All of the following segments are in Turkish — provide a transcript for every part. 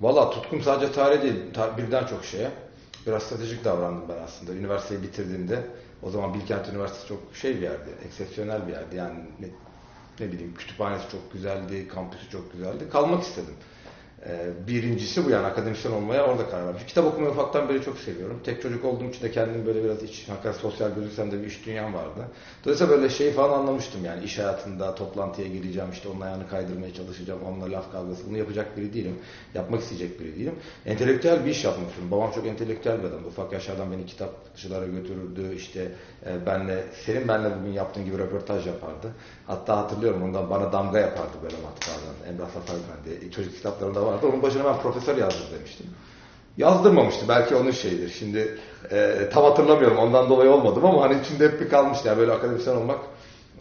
Valla tutkum sadece tarih değil, birden çok şeye. Biraz stratejik davrandım ben aslında. Üniversiteyi bitirdiğimde, o zaman Bilkent Üniversitesi çok şey bir yerdi, eksepsiyonel bir yerdi. Yani ne, ne bileyim kütüphanesi çok güzeldi, kampüsü çok güzeldi. Kalmak istedim. Ee, birincisi bu yani akademisyen olmaya orada karar vermişim. Kitap okumayı ufaktan beri çok seviyorum. Tek çocuk olduğum için de kendim böyle biraz iç, hakikaten sosyal gözüksem de bir iş dünyam vardı. Dolayısıyla böyle şeyi falan anlamıştım yani iş hayatında toplantıya gireceğim işte onun ayağını kaydırmaya çalışacağım, onunla laf kavgası bunu yapacak biri değilim. Yapmak isteyecek biri değilim. Entelektüel bir iş yapmak. Babam çok entelektüel bir adam. Ufak yaşlardan beni kitapçılara götürürdü. İşte e, benle, senin benle bugün yaptığın gibi röportaj yapardı. Hatta hatırlıyorum ondan bana damga yapardı böyle matbaadan. Emrah Safar diye. Çocuk kitaplarında vardı. Onun başına ben profesör yazdır demiştim. Yazdırmamıştı. Belki onun şeyidir. Şimdi e, tam hatırlamıyorum. Ondan dolayı olmadım ama hani içinde hep bir kalmıştı. Yani böyle akademisyen olmak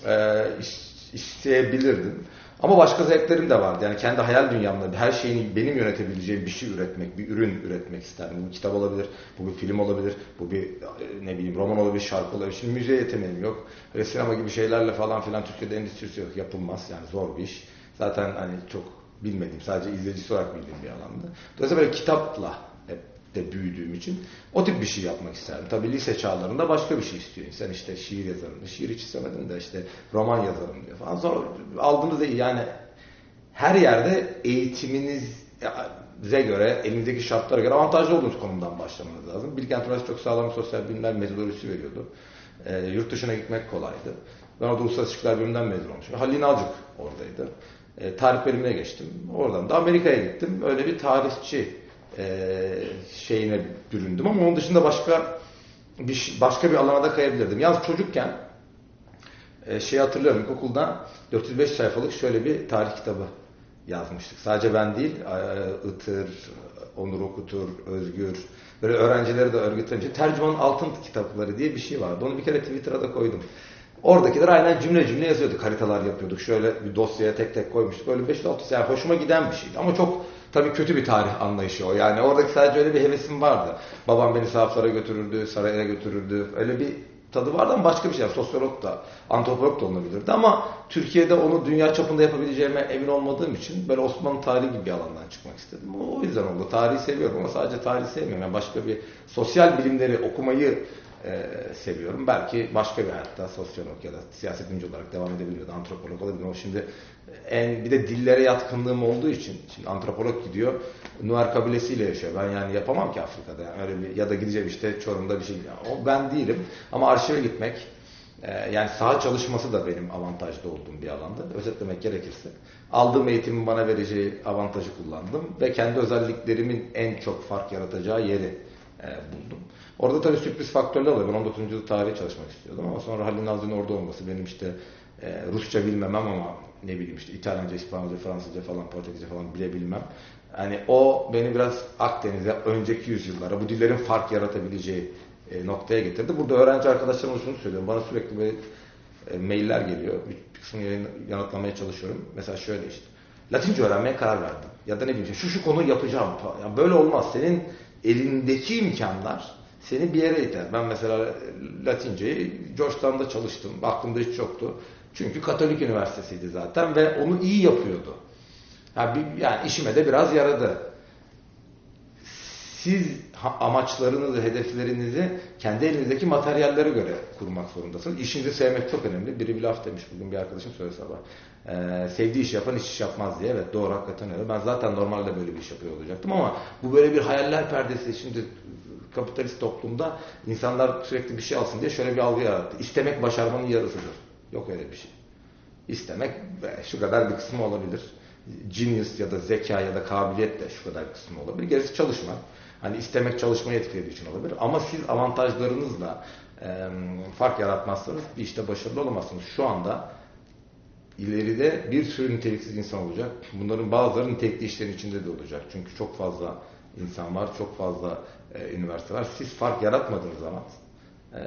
e, is- isteyebilirdim. Ama başka zevklerim de vardı. Yani kendi hayal dünyamda her şeyini benim yönetebileceğim bir şey üretmek, bir ürün üretmek isterdim. Bu bir kitap olabilir, bu bir film olabilir, bu bir ne bileyim roman olabilir, şarkı olabilir. Şimdi müziğe yeteneğim yok. Öyle sinema gibi şeylerle falan filan Türkiye'de endüstrisi yok. Yapılmaz. Yani zor bir iş. Zaten hani çok bilmediğim, sadece izleyicisi olarak bildiğim bir alanda. Dolayısıyla böyle kitapla hep de büyüdüğüm için o tip bir şey yapmak isterdim. Tabii lise çağlarında başka bir şey istiyor insan. işte şiir yazarım. Şiir hiç istemedim de işte roman yazarım diyor falan. Sonra aldığınız yani her yerde eğitiminize göre, elinizdeki şartlara göre avantajlı olduğunuz konumdan başlamanız lazım. Bilkent Üniversitesi çok sağlam sosyal bilimler metodolojisi veriyordu. E, yurt dışına gitmek kolaydı. Ben orada uluslararası ilişkiler bölümünden mezun olmuşum. Halil Nalcık oradaydı. E, tarih bölümüne geçtim. Oradan da Amerika'ya gittim. Öyle bir tarihçi e, şeyine büründüm ama onun dışında başka bir başka bir alana da kayabilirdim. Yalnız çocukken e, şey hatırlıyorum ilkokulda 405 sayfalık şöyle bir tarih kitabı yazmıştık. Sadece ben değil, e, Itır, Onur Okutur, Özgür, böyle öğrencileri de örgütlemiş. Tercümanın altın kitapları diye bir şey vardı. Onu bir kere Twitter'a da koydum. Oradakiler aynen cümle cümle yazıyorduk. Haritalar yapıyorduk. Şöyle bir dosyaya tek tek koymuştuk. Öyle 5-6 yani hoşuma giden bir şeydi. Ama çok tabii kötü bir tarih anlayışı o. Yani oradaki sadece öyle bir hevesim vardı. Babam beni sahaflara götürürdü, saraya götürürdü. Öyle bir tadı vardı ama başka bir şey. Sosyolog da, antropolog da olabilirdi. Ama Türkiye'de onu dünya çapında yapabileceğime emin olmadığım için böyle Osmanlı tarihi gibi bir alandan çıkmak istedim. O yüzden oldu. Tarihi seviyorum ama sadece tarihi sevmiyorum. Yani başka bir sosyal bilimleri okumayı e, seviyorum. Belki başka bir hayatta sosyolog ya da siyaset bilimci olarak devam edebiliyordu. Antropolog olabilir ama şimdi en bir de dillere yatkınlığım olduğu için şimdi antropolog gidiyor Nuer kabilesiyle yaşıyor. Ben yani yapamam ki Afrika'da. Yani öyle bir ya da gideceğim işte Çorum'da bir şey. O ben değilim. Ama arşive gitmek e, yani saha çalışması da benim avantajlı olduğum bir alanda. Özetlemek gerekirse. Aldığım eğitimin bana vereceği avantajı kullandım ve kendi özelliklerimin en çok fark yaratacağı yeri e, buldum. Orada tabii sürpriz faktörler oluyor. Ben 19. yüzyıl tarihi çalışmak istiyordum ama sonra Halil Nazlı'nın orada olması benim işte e, Rusça bilmemem ama ne bileyim işte İtalyanca, İspanyolca, Fransızca falan, Portekizce falan bilebilmem. Yani o beni biraz Akdeniz'e, önceki yüzyıllara, bu dillerin fark yaratabileceği e, noktaya getirdi. Burada öğrenci arkadaşlarıma şunu söylüyorum. Bana sürekli böyle e, mailler geliyor. Bir kısmını yanıtlamaya çalışıyorum. Mesela şöyle işte. Latince öğrenmeye karar verdim. Ya da ne bileyim şu şu konuyu yapacağım. Ya böyle olmaz. Senin elindeki imkanlar seni bir yere iter. Ben mesela Latinceyi Georgetown'da çalıştım. Aklımda hiç yoktu. Çünkü Katolik Üniversitesi'ydi zaten ve onu iyi yapıyordu. Yani, yani işime de biraz yaradı. Siz amaçlarınızı, hedeflerinizi kendi elinizdeki materyallere göre kurmak zorundasınız. İşinizi sevmek çok önemli. Biri bir laf demiş bugün bir arkadaşım söyledi sabah. Ee, sevdiği iş yapan hiç iş yapmaz diye. Evet doğru hakikaten öyle. Ben zaten normalde böyle bir iş yapıyor olacaktım ama bu böyle bir hayaller perdesi. Şimdi kapitalist toplumda insanlar sürekli bir şey alsın diye şöyle bir algı yarattı. İstemek başarmanın yarısıdır. Yok öyle bir şey. İstemek şu kadar bir kısmı olabilir. Genius ya da zeka ya da kabiliyet de şu kadar bir kısmı olabilir. Gerisi çalışma. Hani istemek çalışmayı etkilediği için olabilir. Ama siz avantajlarınızla e, fark yaratmazsanız bir işte başarılı olamazsınız. Şu anda ileride bir sürü niteliksiz insan olacak. Bunların bazıları nitelikli işlerin içinde de olacak. Çünkü çok fazla insan var, çok fazla e, üniversite var. Siz fark yaratmadığınız zaman e,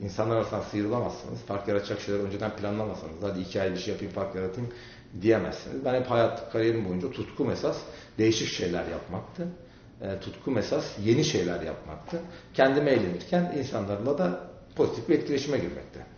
insanlar arasından sıyrılamazsınız. Fark yaratacak şeyler önceden planlamasanız, hadi iki ay bir şey yapayım, fark yaratayım diyemezsiniz. Ben hep hayat kariyerim boyunca tutkum esas değişik şeyler yapmaktı. E, tutkum esas yeni şeyler yapmaktı. Kendime eğlenirken insanlarla da pozitif bir etkileşime girmekte.